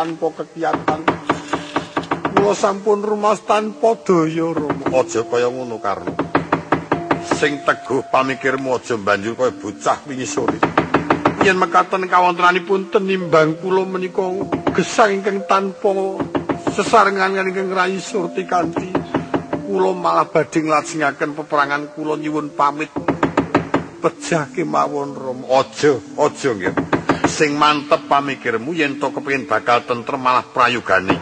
tanpa kekiatan Kula sampun rumas tanpa daya Rama Aja kaya ngono Karno. Sing teguh pamikirmu aja banjur kaya bocah wingi sore yen mekaten kawontenanipun tenimbang kula menika gesang ingkang tanpa sesarengan ingkang rayi surti kanthi kula malah badhe nglajengaken peperangan kula nyuwun pamit. Pejah kemawon Rom aja aja nggih sing mantep pamikirmu yen to kepengin bakal tentrem malah prayogane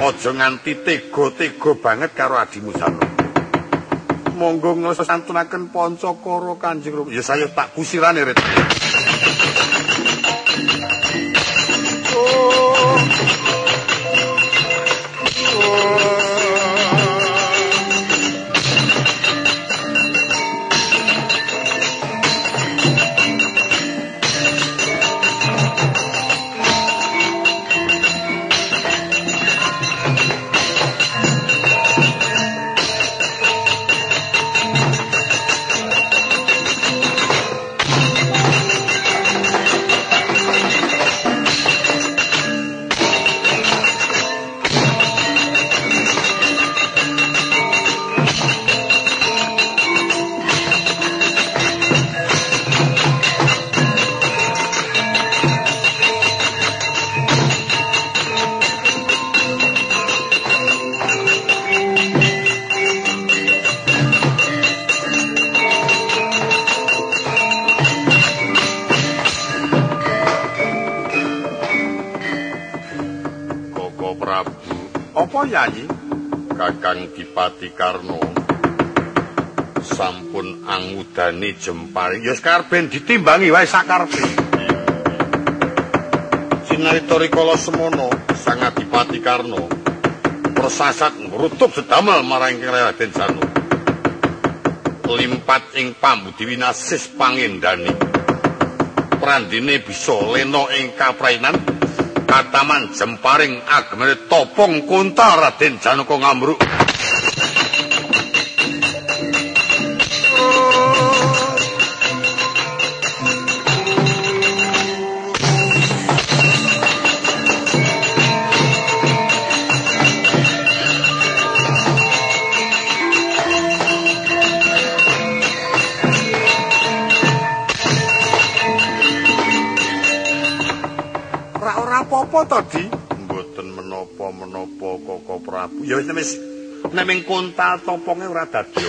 aja nganti tega-tega banget karo adimu sano monggo nglesantunaken pancakara Kanjeng Rama. Ya saya tak kusirane, Rit. Jempari. Ya sekarben ditimbangi wae sakarepe. Sinarita rikala semono Sang Adipati Karno persasat ngrutuk sedamel marang Raden Janu. Limpat ing pambudi winasis pangendani. Prandine bisa lena ing kaprainan kataman jemparing agemane topong kunta Raden Janaka ngamruk. Apa-apa to, Di? Mboten menapa-menapa Koko Prabu. Ya wis wis nek ming kontal toponge ora dadi.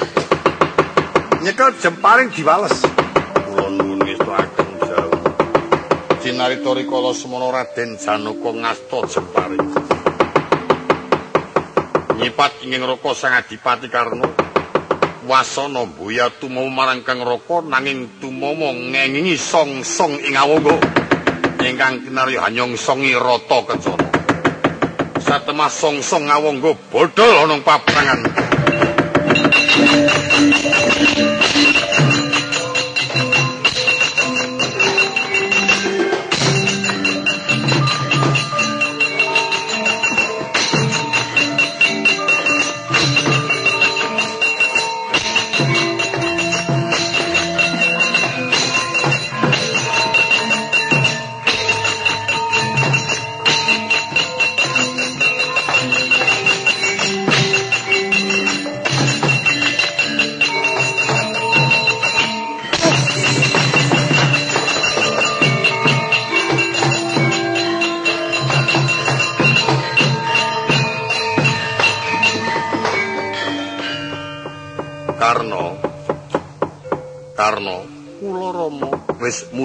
Nyekel jemparing diwales. Kula nuwun ngestakaken jauh. Cinarita rikala semana Raden Janaka ngasta jemparing. Nyipat ing raka Sang Adipati Karna. Wasana mbuya tumomo marang Kang Raka nanging tumomo ngengingi song-song ing awangga. Ingkang kinarya hanyong songi rata kencana. Satemah song-song ngawangga bodol ana ing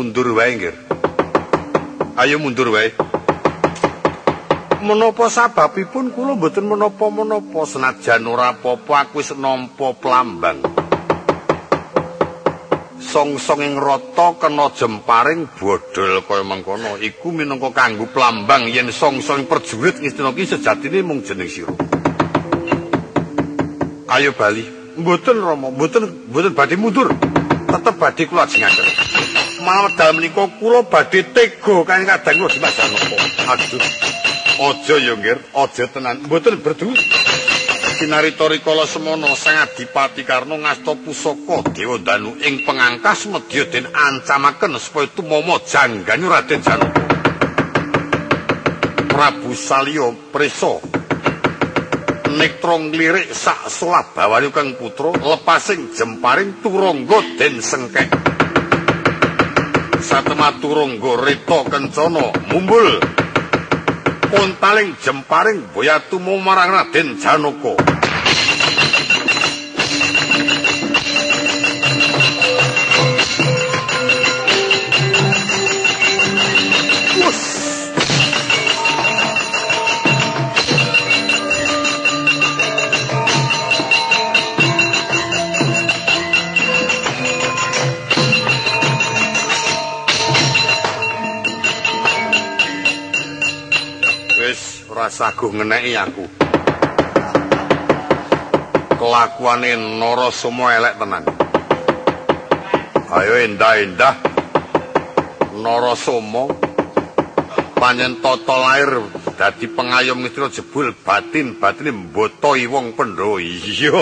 mundur wae, Nggir. Ayo mundur wae. menapa sababipun kula mboten menapa-menapa senajan ora apa-apa aku wis nampa plambang. Songsong ing rata kena jemparing bodol kaya mengkono iku minangka kanggo plambang yen songsong perjurit ngistina ki sejatine mung jeneng sira. Ayo bali. Mboten rama mboten mboten badhe mundur. Tetep badhe kula jengaken malah dalem menika kula badhe tega kan kadang kula dimajan napa aduh Aja ya, Ngir, aja tenan. Mboten berdu. Sinarita rikala semana Sang Adipati Karna ngasta pusaka Dewa Danu ing pengangkas medya den ancamaken supaya tumama janggane Raden Janaka. Prabu Salya Presa Nektrong lirik sak solabawane kang putra lepasing jemparing turangga den sengkek. Satemah turangga reta kencana mumbul kontaling jemparing boyatu marang Raden Janaka. Sago ngeneki aku. Kelakuane Narasoma elek tenan. Ayo endah-endah Narasoma panjen tata lair dadi pengayom mitra jebul batin-batine mboto wong Pandhawa. Iya.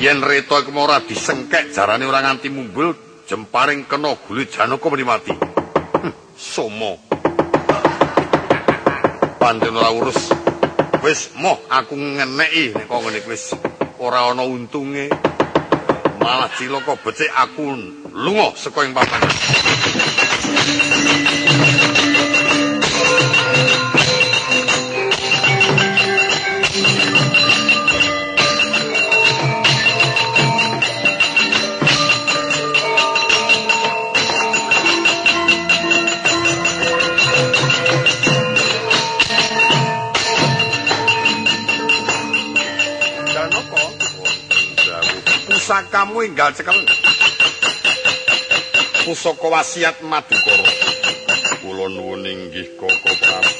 Yen reta iku ora disengkek jarane ora nganti mumbul jemparing kena gulu Janaka mati. Hm, Somo. Pancen ora urus. Wis moh aku ngeneki nek kok ngene wis ora ana untunge. Malah cilaka becik aku lunga saka ing papan. Pusakamu enggal cekel. Pusaka wasiat Madukara. Kula nuwun inggih Koko Prabu.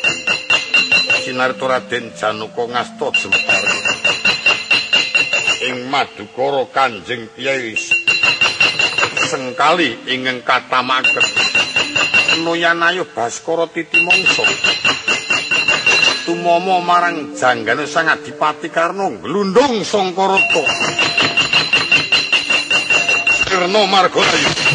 Sinarta Raden Janaka ngasta jempar. Ing Madukara Kanjeng Kyai sengkali ingkang katamaken. Nuyanayu Baskara Titi Mangsa. Tumomo marang janggane Sang Adipati Karna glundung Sangkarata. no, Marco. Are you?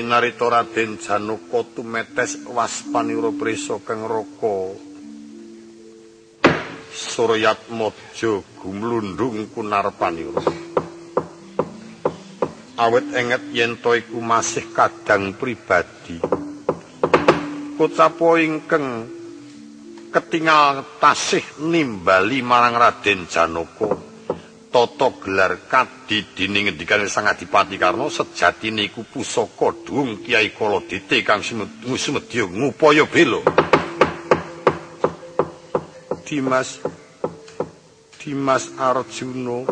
Narita Raden Janaka tumetes waspanira prisa kang raka Suryat Mojo gumlundung kunarpanira. Awet enget yen to iku masih kadang pribadi. Kucapo ingkang ketingal tasih nimbali marang Raden Janaka tata gelar kadi dini ngendikane Sang Adipati Karna sejatine iku pusaka dung Kiai Kaladite kang sumedya ngupaya bela. Dimas Dimas Arjuna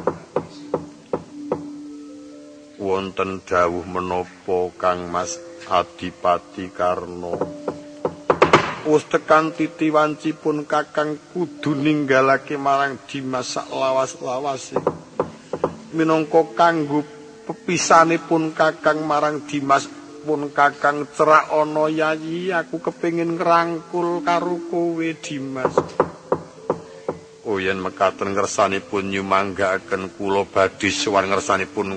wonten dawuh menapa Kang Mas Adipati Karna Wus tekan titi wancipun kakang kudu ninggalake marang Dimas sak lawas-lawase. Minangka kanggo pepisanipun kakang marang Dimas pun kakang cerak ana yayi aku kepengin ngrangkul karo kowe Dimas. Oh yen mekaten ngersanipun nyumanggaaken kula badhe sowan ngersanipun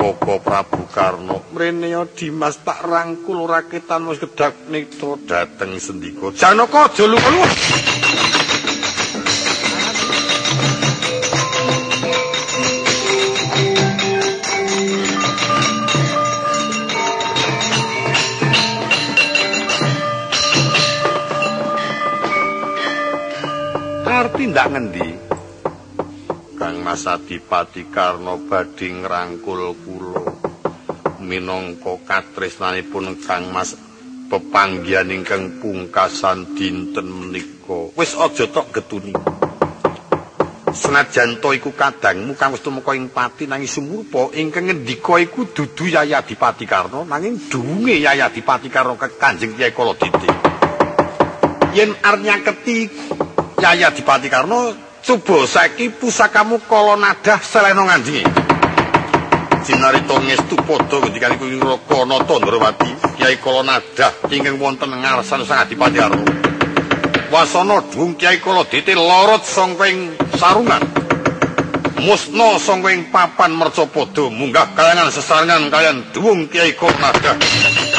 Koko Prabu Karno. Mrene Dimas tak rangkul raketan wis gedhak nitra dateng sendika. Janaka aja lupa Arti ndak ngendi? Mas Adipati Karna badhe ngrangkul kula minangka katresnanipun Kang Mas pepanggihan ingkang pungkasan dinten menika. Wis aja tok getuni. Senajan to iku kadangmu kang wis tumeka ing pati nanging sumurpa ingkang ngendika iku dudu Yaya Adipati Karna nanging duwunge Yaya Adipati Karna Kanjeng Kyai Kaladite. Yen arnya keti Yaya Adipati Karna Coba saiki pusakamu kala nadah selena ngandingi. Jinarita ngestu padha ngendikane kuwi Raka Nata Ndrawati, Kyai kala nadah ingkang wonten ngarsan Sang Adipati Arna. Wasana dung Kyai kala dite lorot sangking sarungan. Musna sangking papan mercapada munggah kayangan sesarengan kalian dung Kyai kala nadah.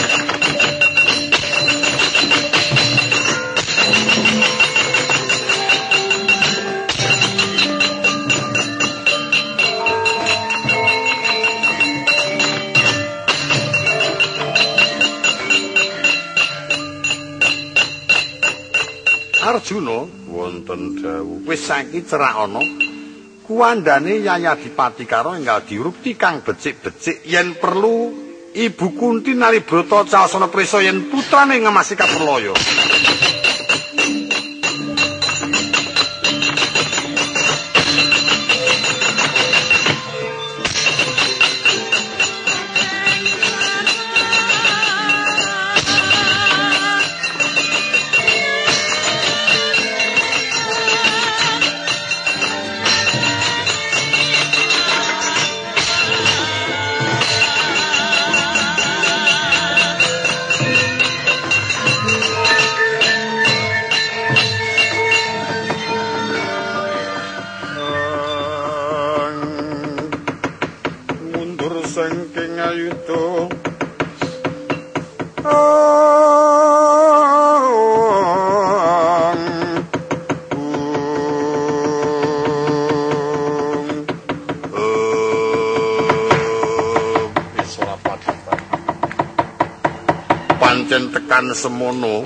Arjuna. Wonten dawuh. Wis saiki cerak ana. Kuandane Yaya Dipati karo enggal diurupti kang becik-becik yen perlu Ibu Kunti Nalibrata Cawasana Prisa yen putrane ngemasi kaperloyo semono.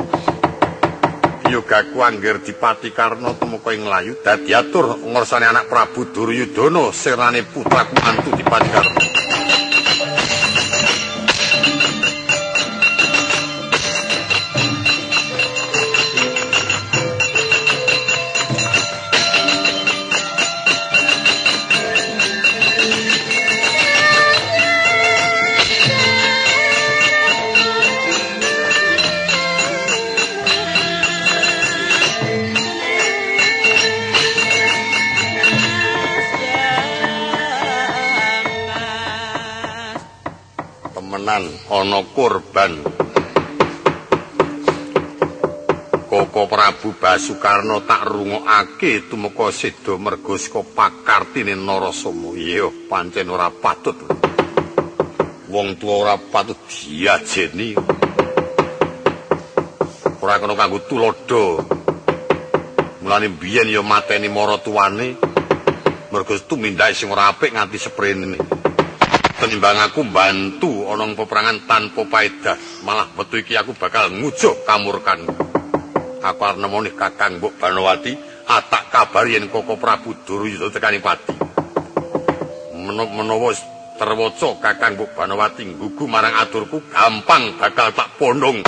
Yogaku angger dipati karna tumeka ing layu dadi atur ngorsane anak Prabu Duryudana serane putraku mantu dipati karna ana korban Koko Prabu Basukarno tak rungokake tumeka seda merga saka pakartine Narasoma. Iya, pancen ora patut. Wong tuwa ora patut diajeni. Ora kena kanggo tulodo. Mulane biyen ya mateni mara tuane. Merga tumindake sing ora apik nganti seprene. Tenimbang aku bantu ana peperangan tanpa paedah, malah metu iki aku bakal ngujuk kamurkanku. aku arep nemoni Kakang Mbok Banowati atak kabar yen Koko Prabu Duryudana tekani pati. Menawa terwaca Kakang Mbok Banowati nggugu marang aturku gampang bakal tak pondong.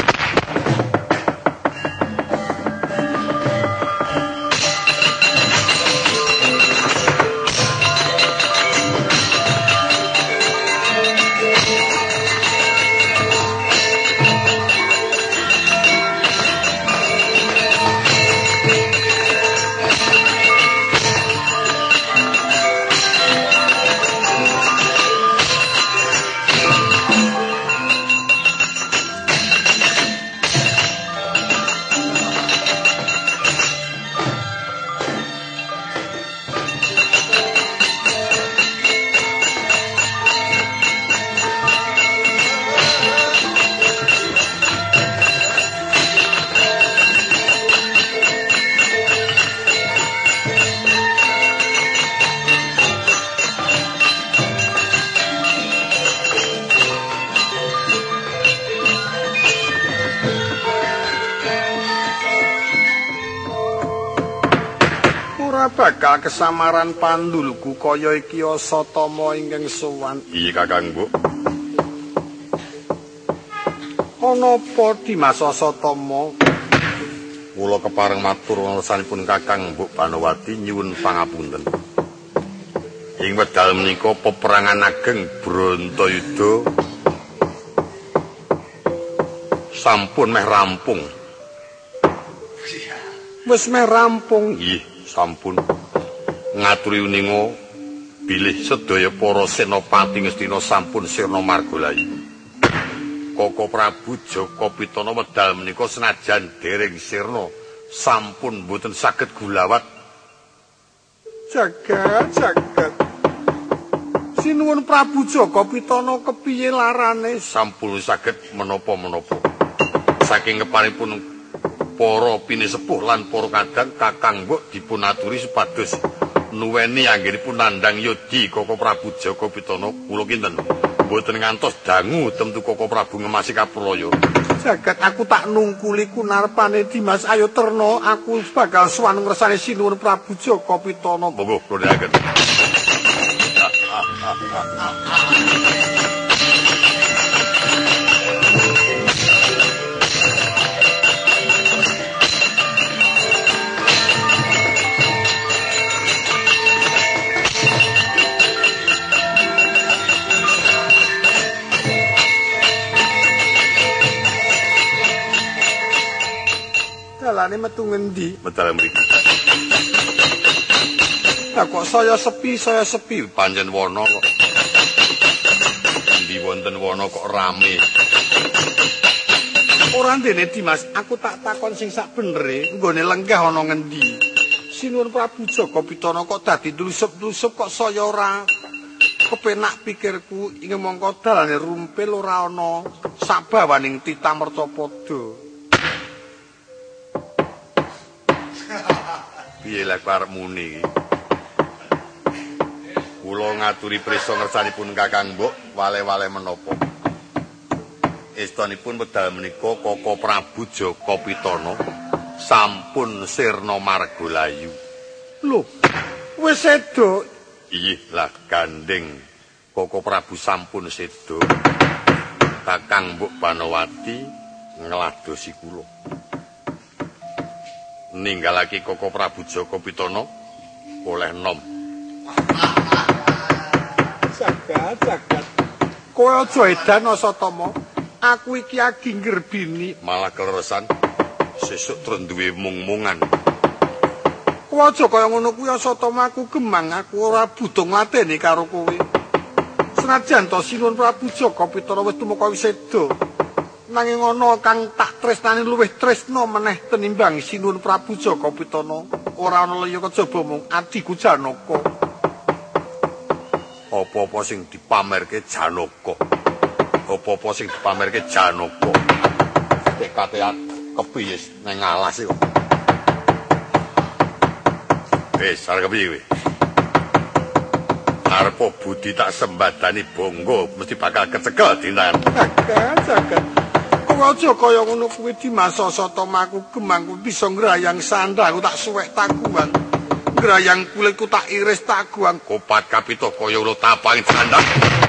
Kesamaran pandulku kaya iki asatama ingkang sowan. Iya Kakang, Bu. Ana apa Dimas Asatama? Kula kepareng matur wontenipun Kakang Mbok Panowati nyuwun pangapunten. Ing wedal menika peperangan ageng Brontoyuda sampun meh rampung. Wis meh rampung. Nggih. sampun ngaturi uninga bilih sedaya para senopati ngestina sampun sirna margalayu Koko Prabu Joko Pitana medal menika senajan dereng sirna sampun mboten saged gulawat. Jagat jagat. Sinuwun Prabu Joko Pitana kepiye larane? Sampun saged menapa-menapa. Saking keparipun para pinisepuh lan para kadang kakang mbok dipun aturi supados nuweni anggenipun nandhang yodi Koko Prabu Joko Pitana kula kinten? Mboten ngantos dangu temtu Koko Prabu ngemasi kapuraya jagat aku tak nungkuli kunarpane Dimas Ayo Terno aku bakal suwan ngersane sinuwun Prabu Joko Pitana monggo kula dalane metu ngendi? Medal mriki. Lah kok saya sepi, saya sepi panjen wana kok. Endi wonten wana kok rame. Ora ndene Dimas, aku tak takon sing sak benere, nggone lenggah ana ngendi? Sinuwun Prabu Joko Pitana kok dadi dlusup-dlusup kok saya ora kepenak pikirku ing mongko dalane rumpil ora ana sabawaning titah mercapada. Piye lek arep muni? Kula ngaturi prisa ngersanipun Kakang Mbok wale-wale menapa? Estunipun medal menika Koko Prabu Joko Pitana sampun sirna margolayu. Lho wis sedo iya lah gandeng. Koko Prabu sampun sedo Kakang Mbok Panowati ngladosi kula ninggalake Koko Prabu Joko Pitana oleh nom. Jagat, jagat. Kowe aja edan Asatama. Aku iki aging gerbini malah kleresan sesuk trenduwe mung-mungan. Kowe aja kaya ngono kuwi Asatama aku gemang aku ora butuh nglateni karo kowe. Senajan to Sinuwun Prabu Jaka Pitara wis tumeka seda. Nanging ana kang tak tresnani luwih tresna meneh tenimbang Sinuwun Prabu Jaka Pitana. Ora ana liya kejaba mung adiku Janaka. Apa-apa sing dipamerke Janaka. Apa-apa sing dipamerke Janaka. Tekate kepiye nang alas kok. Wis, arep kepiye kowe? Arpo budi tak sembadani bongo mesti bakal kecekel dinan. Jagat, jagat. Aja kaya ngono kuwi di masa soto maku gemangku bisa ngrayang sandangku tak suwek takuan. Ngrayang kulitku tak iris takuan. Kopat kapito kaya lo tapang sandang.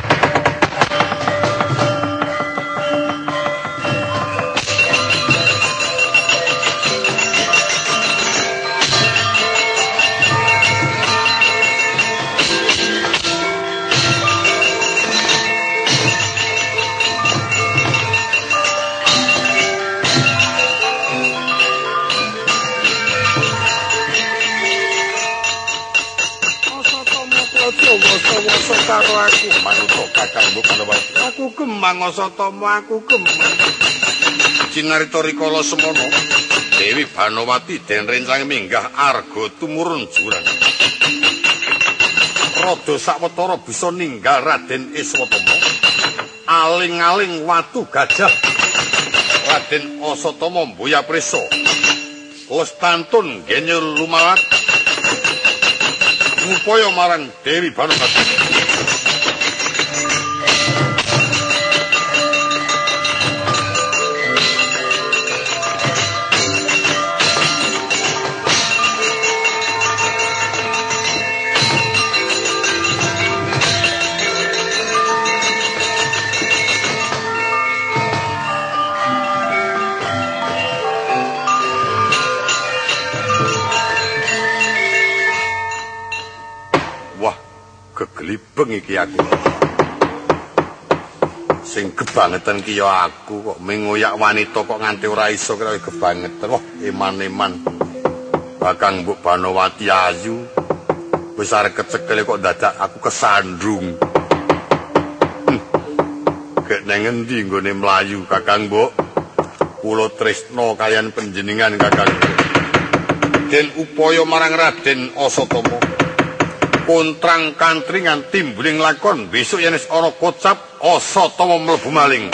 Aku gemang Asatama, aku gemang. Cinarita rikala semono, Dewi Banowati den rencang minggah arga tumurun jurang. Rada sawetara bisa ninggal Raden Iswatama. Aling-aling watu gajah. Raden Asatama mboya prisa. Lestantun genyul lumarat. upaya marang Dewi Banupati. Geglibeng iki aku. Sing kebangetan ki aku kok mengoyak wanita kok nganti ora iso kira kebangetan. Wah, iman-iman. Bakang Mbok Banowati ayu. Arek kecekel kok dadak aku kesandung. Hm. Gek nang endi nggone mlayu Kakang Mbok? Kula tresna kalian panjenengan Kakang. Den upaya marang Raden Asatama. Kontrang kantringan timbuling lakon besok yen ana kocap asa tawa mlebu maling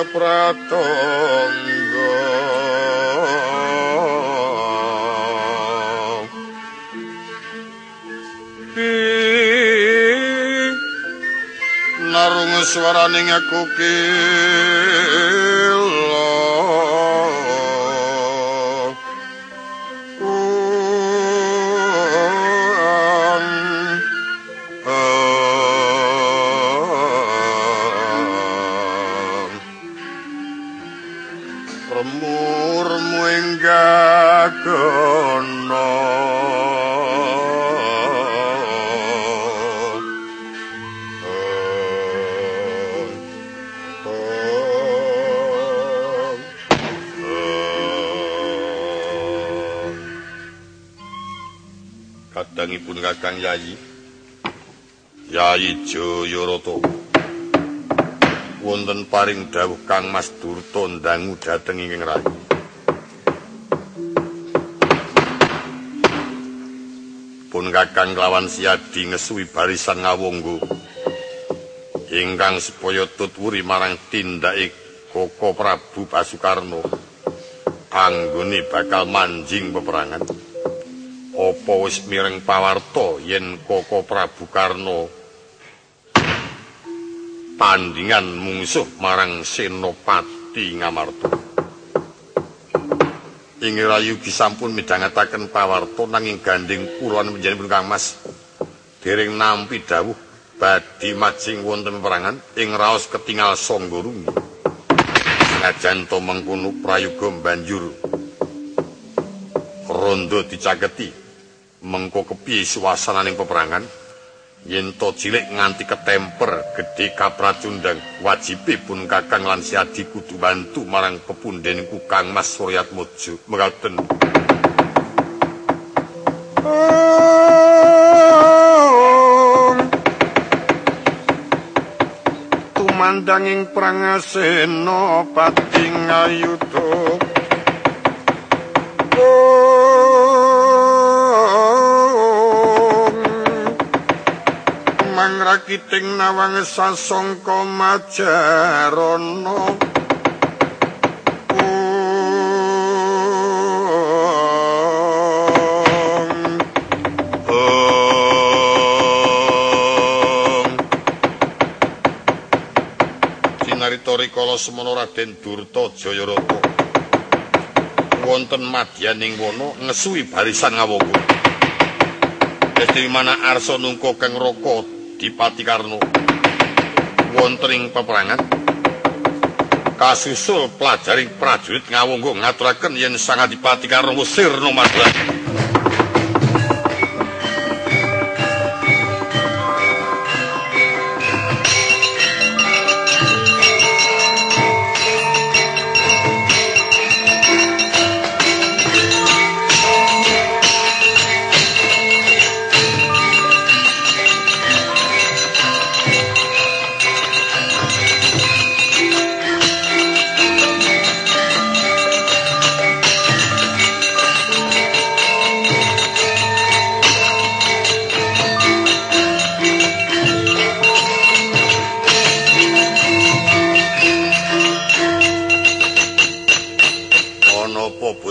sunaring iwang pratangga swaraning aku tumandangipun Ndangu dhateng ing rayi. Pun Kakang lawan Siadi ngesui barisan ngawonggo. Ingkang supaya tutwuri marang tindake Koko Prabu Basukarno. Anggone bakal manjing peperangan. apa wis mireng pawarta yen Koko Prabu Karno tandingan mungsuh marang Senopati Ngamarta. Ing rayu sampun midhangetaken pawarta nanging gandeng kula panjenengan Kang Mas dereng nampi dawuh badhe majing wonten perangan ing raos ketingal Sanggurung. Senajan to mengkono prayoga banjur rondo dicaketi mengko kepiye suasananing peperangan yen to cilik nganti ketemper gedhe kapracundang wajibe pun kakang lan siadi kudu bantu marang pepunden kang Mas Suryat Mojo. Mengaten tumandanging prangasena pating ayuda mangrakiting nawang sasongko majarono Sinarita rikala semono Raden Durta Jayarata. Wonten madyaning wono ngesui barisan ngawogo Dadi mana arsa nungko kang roko Dipati Karno. Wonten ing peperangan. Kasusul pelajari prajurit ngawunggo ngaturaken yen sang Adipati Karno sirna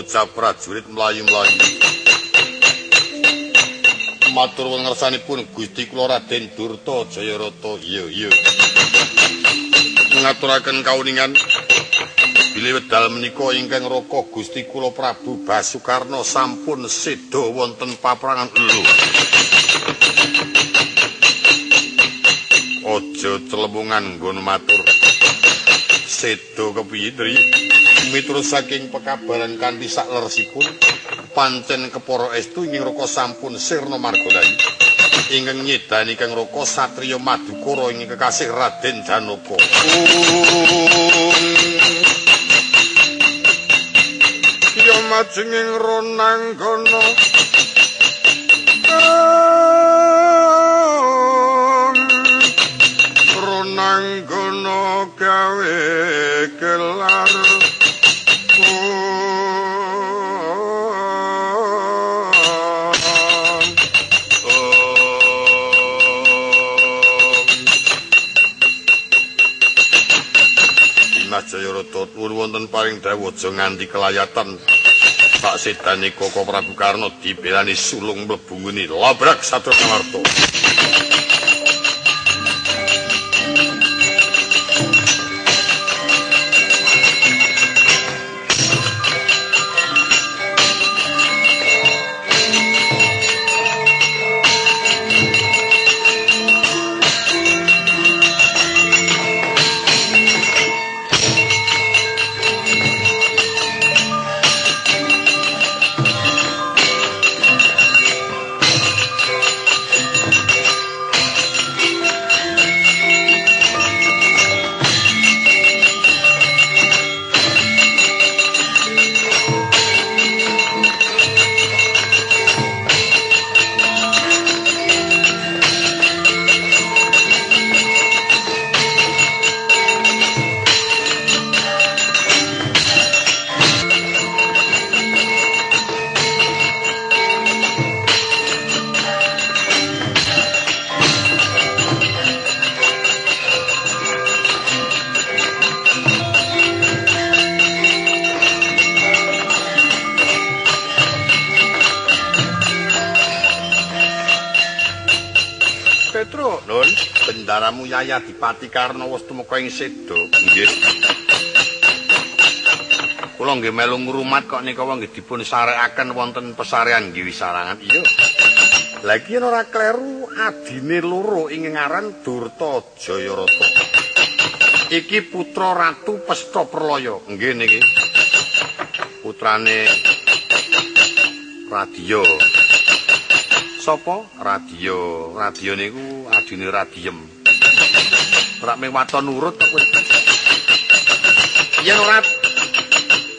madra prajurit mlayu-mlayu. Matur ngersanipun Gusti kula Raden Durta Jayarata. Iya, iya. Ngaturaken kauningan bilih wedal menika ingkang raka Gusti kula Prabu Basukarno sampun seda wonten paperangan lho. Aja celembungan nggon matur. Seda kepiye, Dri? Miturut saking pekabaran kanthi sakleresipun pancen kepara estu ing raka sampun sirna margolayi ingkang nyedani kang raka satriya madukara ing kekasih Raden Janaka Ya majenging ronanggana ronanggana gawe kelar wonten paring dawuh aja nganti kelayatan. Pak Sedani Koko Prabu Karno dibelani sulung mlebu ngene. Labrak satu kamarta Karna wis tumeka ing Sedo. Nggih. Kula nggih melu ngrumat kok nika nggih dipun sarekaken wonten pesarean nggih wisarangan. Iya. Lah iki ora kleru adine loro ing ngaran Durta Jayarata. Iki putra Ratu Pesta Pralaya. Nggih niki. Putrane Radio. Sopo? Radio. Radio niku adine Radiem. Ora mung waton nurut kok. Yen ora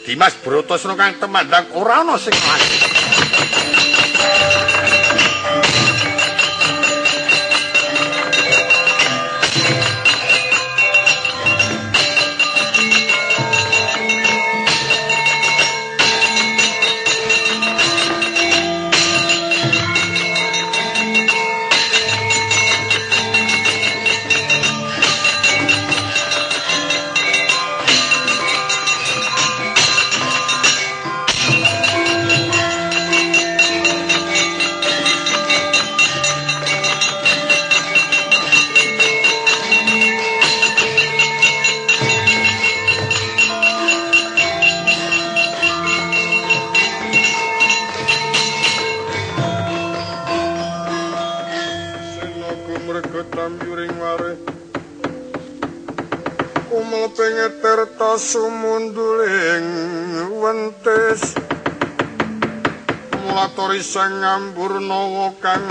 Dimas Brotosno kang temandang ora ana sing mati. Sang ngambur kang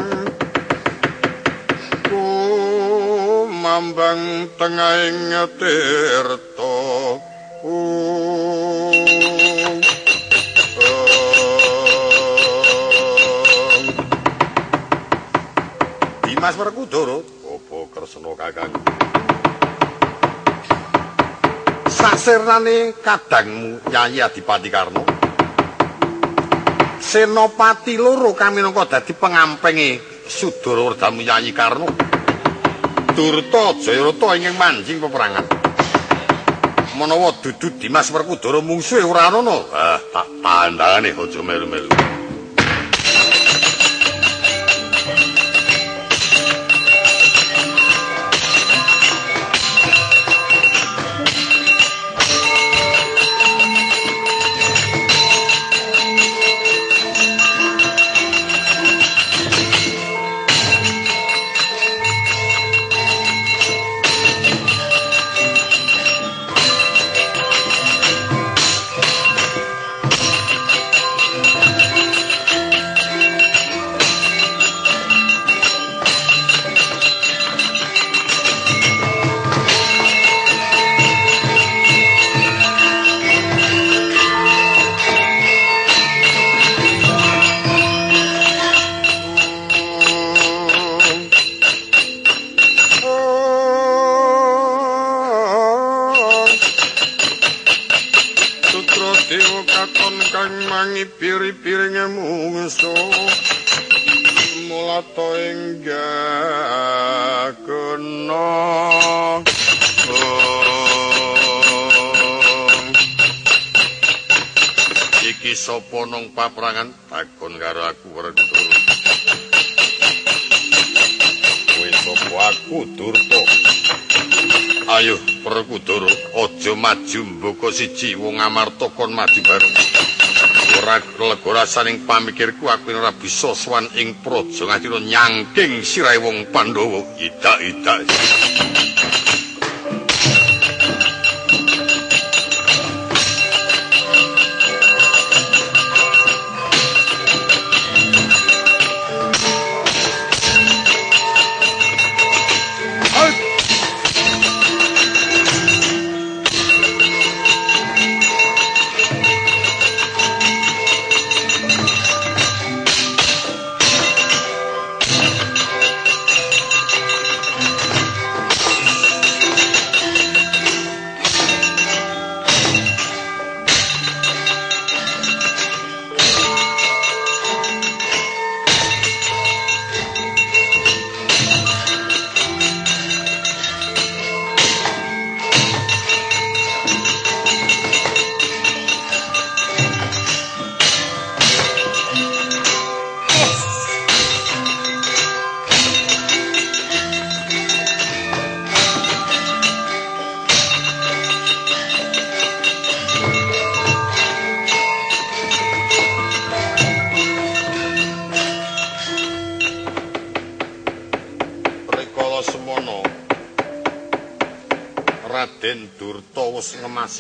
mambang tengahing tirta Dimas Werkudara. Apa kresna kakang? Sasirnane kadangmu Nyai Adipati Karno Senopati loro kami nangka dadi pengampenge Sudara Werdamu Nyai Karno. Durta Jayarata ingkang manjing peperangan. Menawa dudu Dimas Werkudara mungsuhe ora ana ah tak tandhane aja melu-melu siji wong amarta kon maju bareng. Ora lega rasaning pamikirku aku ora bisa sowan ing praja ngadira nyangking sirahe wong pandhawa. Idak-idak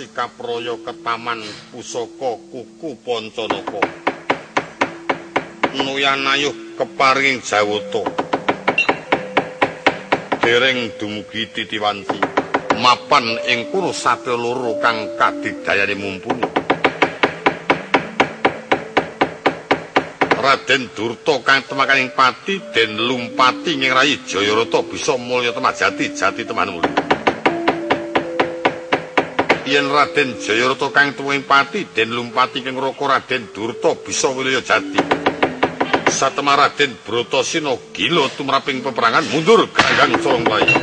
kapraya ketaman pusaka kuku Pancanaka. Nuyan ayuh keparing jawata. Dereng dumugi titiwanti mapan ing kono satya loro kang kadigdayane mumpuni. Raden Durta kang temakaning pati den lumpati ing rayi Jayarata bisa mulya temajati jati teman mulya. Yen Raden Jayarata kang tuwing pati den lumpati kang raka Raden Durta bisa wilaya jati. Satemah Raden Bratasena gila tumraping peperangan mundur ganggang corong bayi.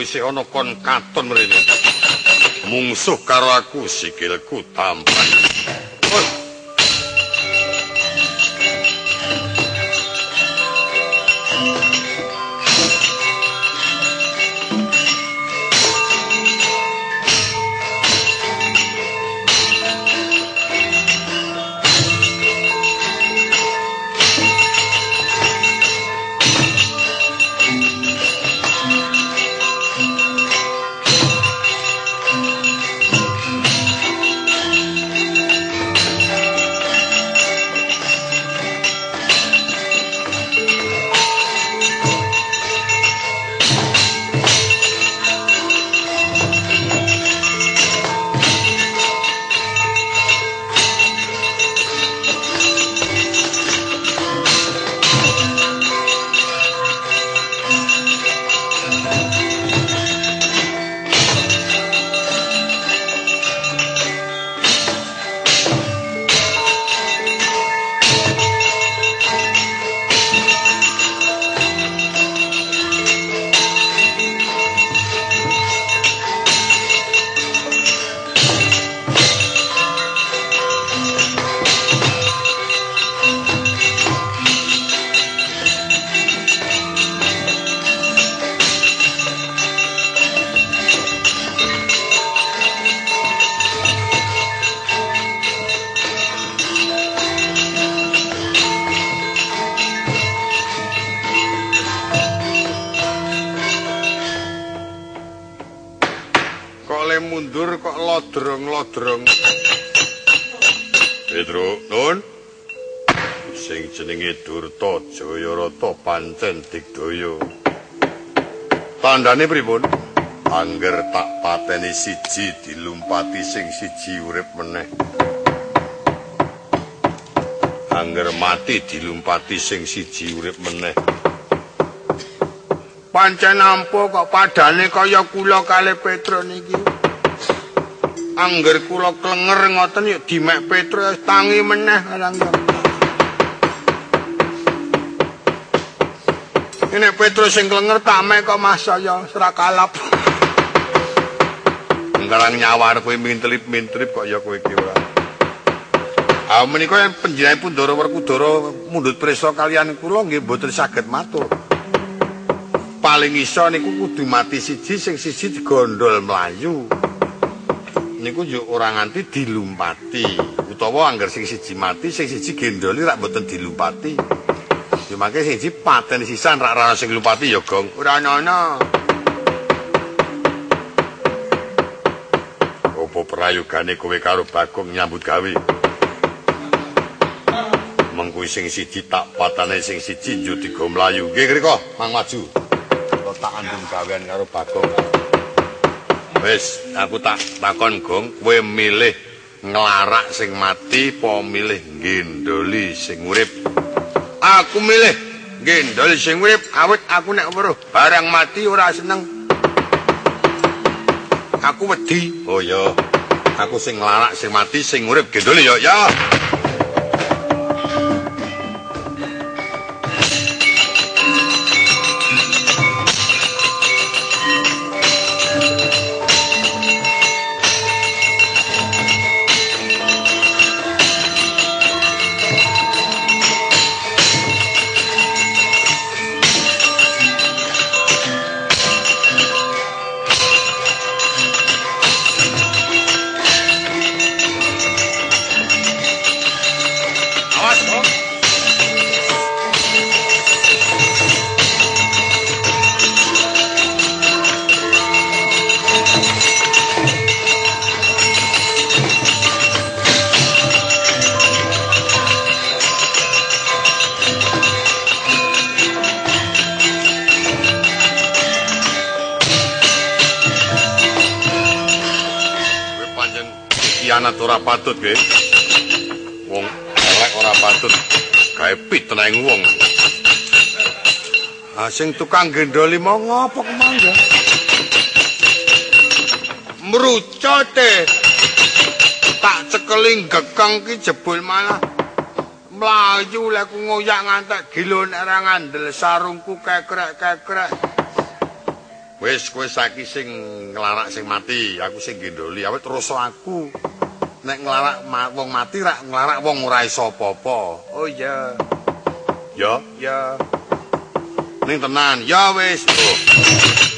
Isih ana kon katon mrene mungsuh karo aku sikilku tampan Tandane pripun? Angger tak pateni siji dilumpati sing siji urip meneh. Angger mati dilumpati sing siji urip meneh. Pancen ampuh kok padane kaya kula kali Petro niki. angger kula klenger ngoten ya dimek Petrus tangi meneh langgeng. Ini Petrus sing klenger tamek kok Mas saya serak kalap. Nggarang nyawar kowe mintelip-mintelip kok ya kowe iki ora. Ah menika yen panjenengan Pundara Werkudara mundhut prisa kalian kula nggih mboten saged matur. Paling iso niku kudu mati siji sing siji digondol mlayu. niku yo ora nganti dilumpati utawa anggar sing siji mati sing siji gendoli rak mboten dilumpati yo mangke sing siji paten sisan rak ora sing lumpati yo gong. Ora ana opo prayogane kowe karo Bagong nyambut gawe? Mengkuwi sing siji tak patane sing siji yo digo mlayu. Nggih kriko mang maju. Tak andung gawean karo Bagong? Wis, aku tak takon Gong, kowe milih nglarak sing mati apa milih gendoli sing urip aku milih. Gendoli sing urip awit aku nek weruh. Barang mati ora seneng. Aku wedi. Oh ya aku sing nglarak sing mati sing urip gendoli ya ya kianat ora patut ge. Wong elek ora patut gawe pitneng wong. Ah sing tukang gendoli mau ngopo kemangga? Mrucote. Tak cekeling gekeng ki jebul malah mlayu lek ngoyak ngantek gilon ora ngandel sarungku kekrek-kekrek. Wis kowe saiki sing nglarak sing mati, aku sing gendoli, awet terus aku. Nek nglarak wong mati rak nglarak wong ora iso apa-apa. Oh iya. Ya, ya. Ning tenan, ya wis. Oh.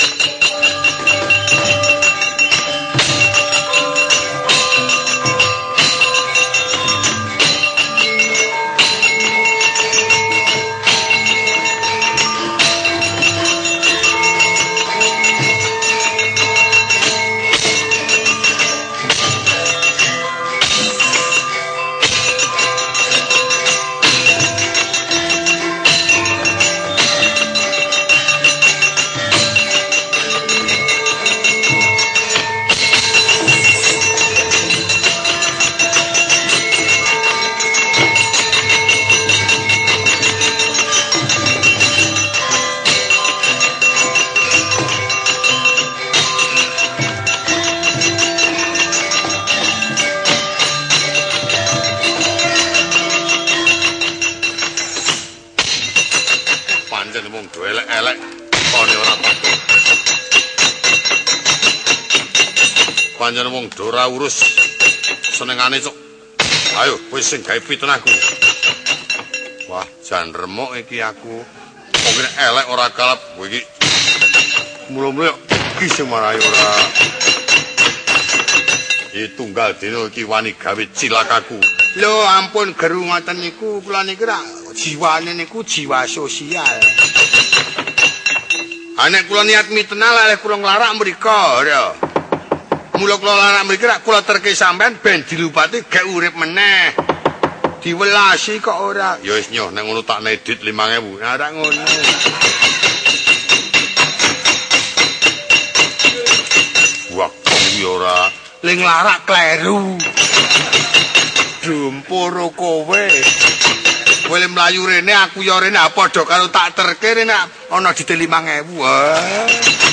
Pancen wong dora urus senengane cuk. Ayo wis sing gawe pitenahku. Wah, jan remuk iki aku. Wong elek ora kalap kowe iki. Mula-mula iki sing marai ora. Iki tunggal dina iki wani gawe cilakaku. Lho ampun geru ngoten niku kula niki ra jiwane niku jiwa sosial. Anek kula niat mitenal lek kula nglarak mriko ya. Mula kula larang mriki rak kula terke sampean ben dilupati gak urip meneh. Diwelasi kok ora. Ya wis nyoh nek ngono tak nedit 5000. Nah ngono. Wah, ora ling larak kleru. Dumpur kowe. Kowe mlayu rene aku ya rene padha karo tak terke rene ana di 5000. Wah.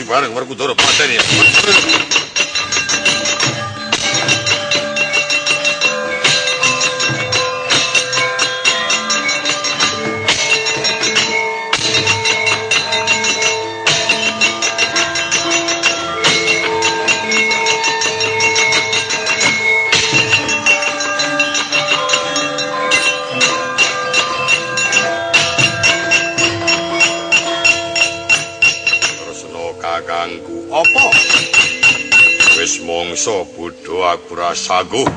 Chimbara, agora com o Doro, bateria. Mongso budha aku rasaguh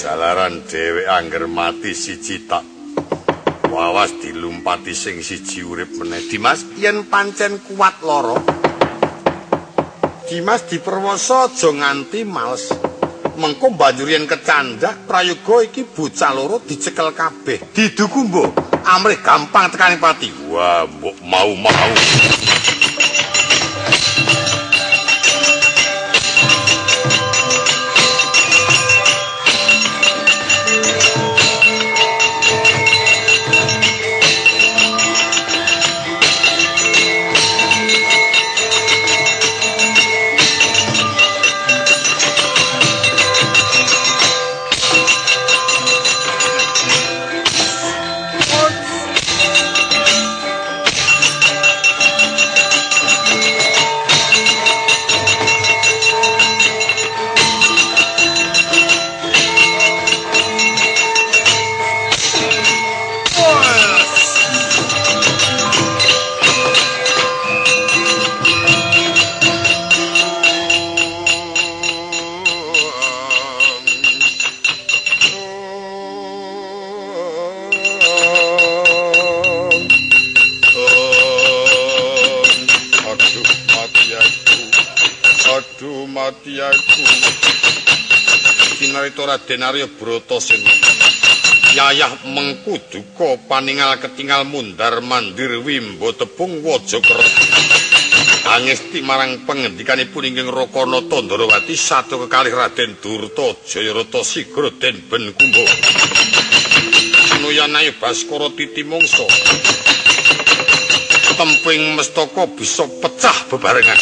jalaran dhewe angger mati siji tak wawas dilumpati sing siji urip meneh. Dimas yen pancen kuat loro Dimas diperwasa aja nganti males. Mengko banjur yen kecandak prayoga iki bocah loro dicekel kabeh. Diduku mbok. Amrih gampang tekaning pati wah mbok mau Raden Arya Bratasena. Yayah mengkuduka paningal ketingal mundar mandir wimbo tepung wajagara. Angesti marang pengendikanipun inggih Rakana Tandrawati satu kekalih Raden Durta Jayarata Sigra den Ben Kumba. Nuyanayu Baskara Titi Mangsa. Temping mestaka bisa pecah bebarengan.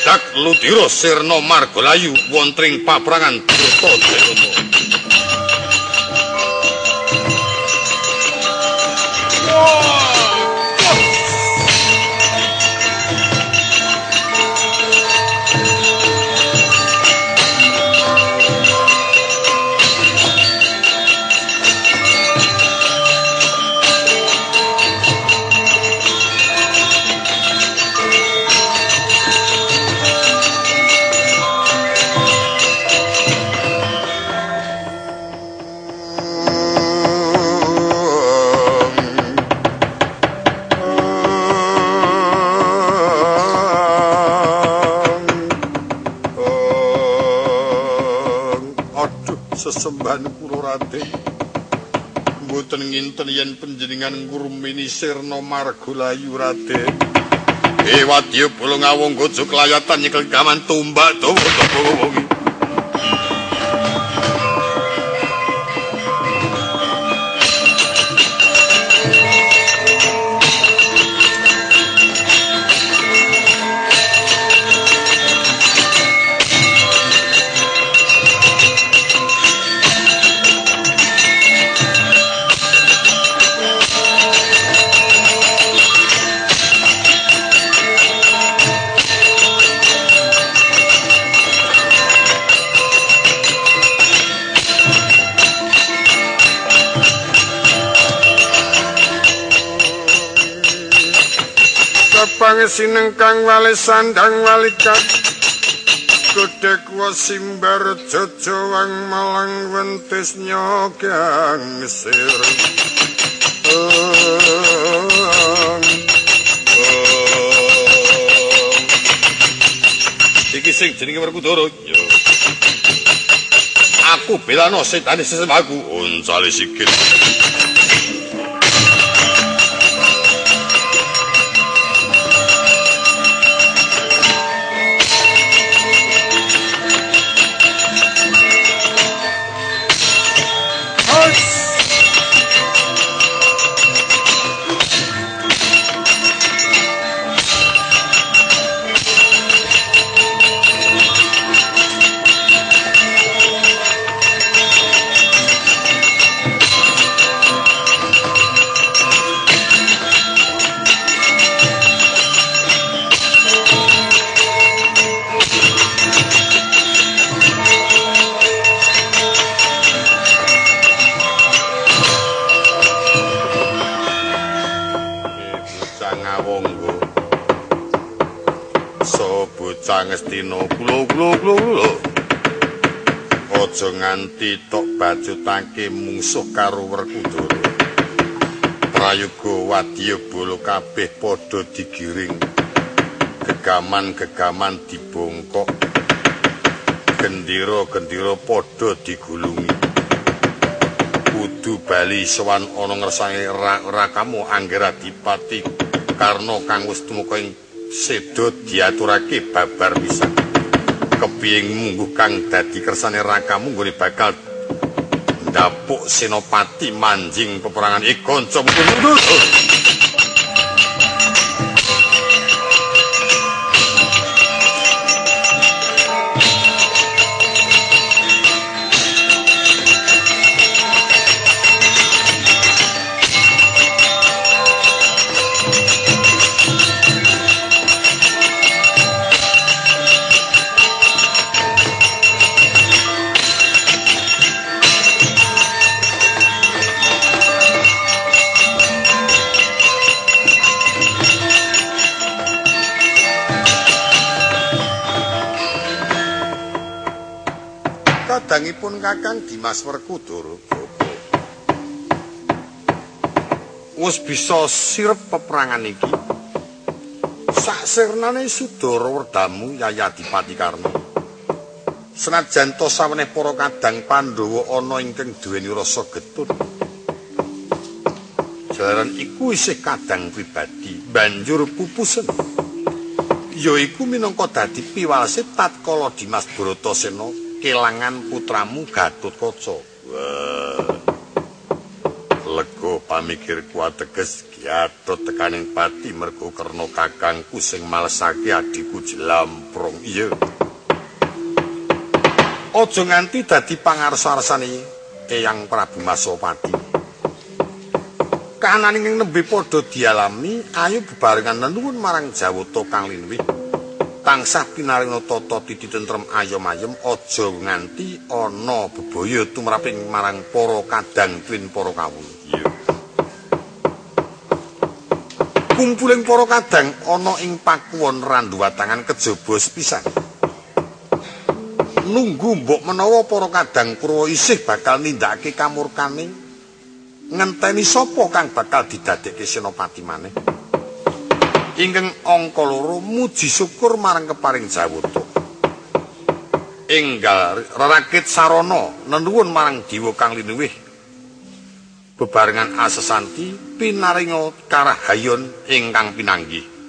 Dak Ludira Sirna Margalayu wontring paprangan Durta Jayarata. Sesembahan kula. Mboten nginten yen panjenengan ngurmini Sirna Margalayu Raden. Eh wadya bulung awong gojo klayatan nyekel gaman tumbak dawa-dawa sineng kang wali sandang walikat? Gudek wasimbar jojo wang malang wentis nyogang sir Iki sing jenenge Werkudara Aku belano setane sesemaku. Uncale sikit nganti tok bajutake mungsuh karo Werkudara. Prayoga wadya bala kabeh padha digiring. Gegaman-gegaman dibongkok. Gendera-gendera padha digulungi. Kudu bali sowan ana ngersane rakamu Anggara Dipati karena kang wis tumeka ing sedo diaturake babar pisan. Kepiyeng mungguh kang dadi kersane rakamu nggone bakal ndapuk senopati manjing peperangan. Iki kanca Kakang Dimas Werkudara wis bisa sirep peperangan iki sak sirnane Sudara Werdamu Yaya Dipati Karna Senajan to saweneh para kadang Pandhawa ana ingkang duweni rasa getun. Jalaran iku isih kadang pribadi banjur pupusen. Ya iku minangka dadi piwalase tatkala Dimas Bratasena kelangan putramu Gatotkaca. Wah. Lego pamikir kuateges Gatot tekaning pati mergo karena kakangku sing malesake adiku jelamprong. Iya. Aja nganti dadi pangarsa-arsane Eyang Prabu Masopati. Kahanan ing nembe padha dialami, ayo bebarengan nenuwun marang Jawata kang linwih. Tangsah pinaringa tata titi tentrem ayom-ayem aja nganti ana bebaya tumraping marang para kadang twin para kawula. Iya. Kumpuling para kadang ana ing pakuwon randuwatangan kejaba sepisan. nunggu mbok menawa para kadang Kurawa isih bakal nindakake kamurkane ngenteni sapa kang bakal didadekke senopati maneh ingkang angka loro muji syukur marang keparing jawata. Enggal rarakit sarana nenuwun marang dewa kang linuwih. Bebarengan asesanti pinaringa karahayon ingkang pinanggih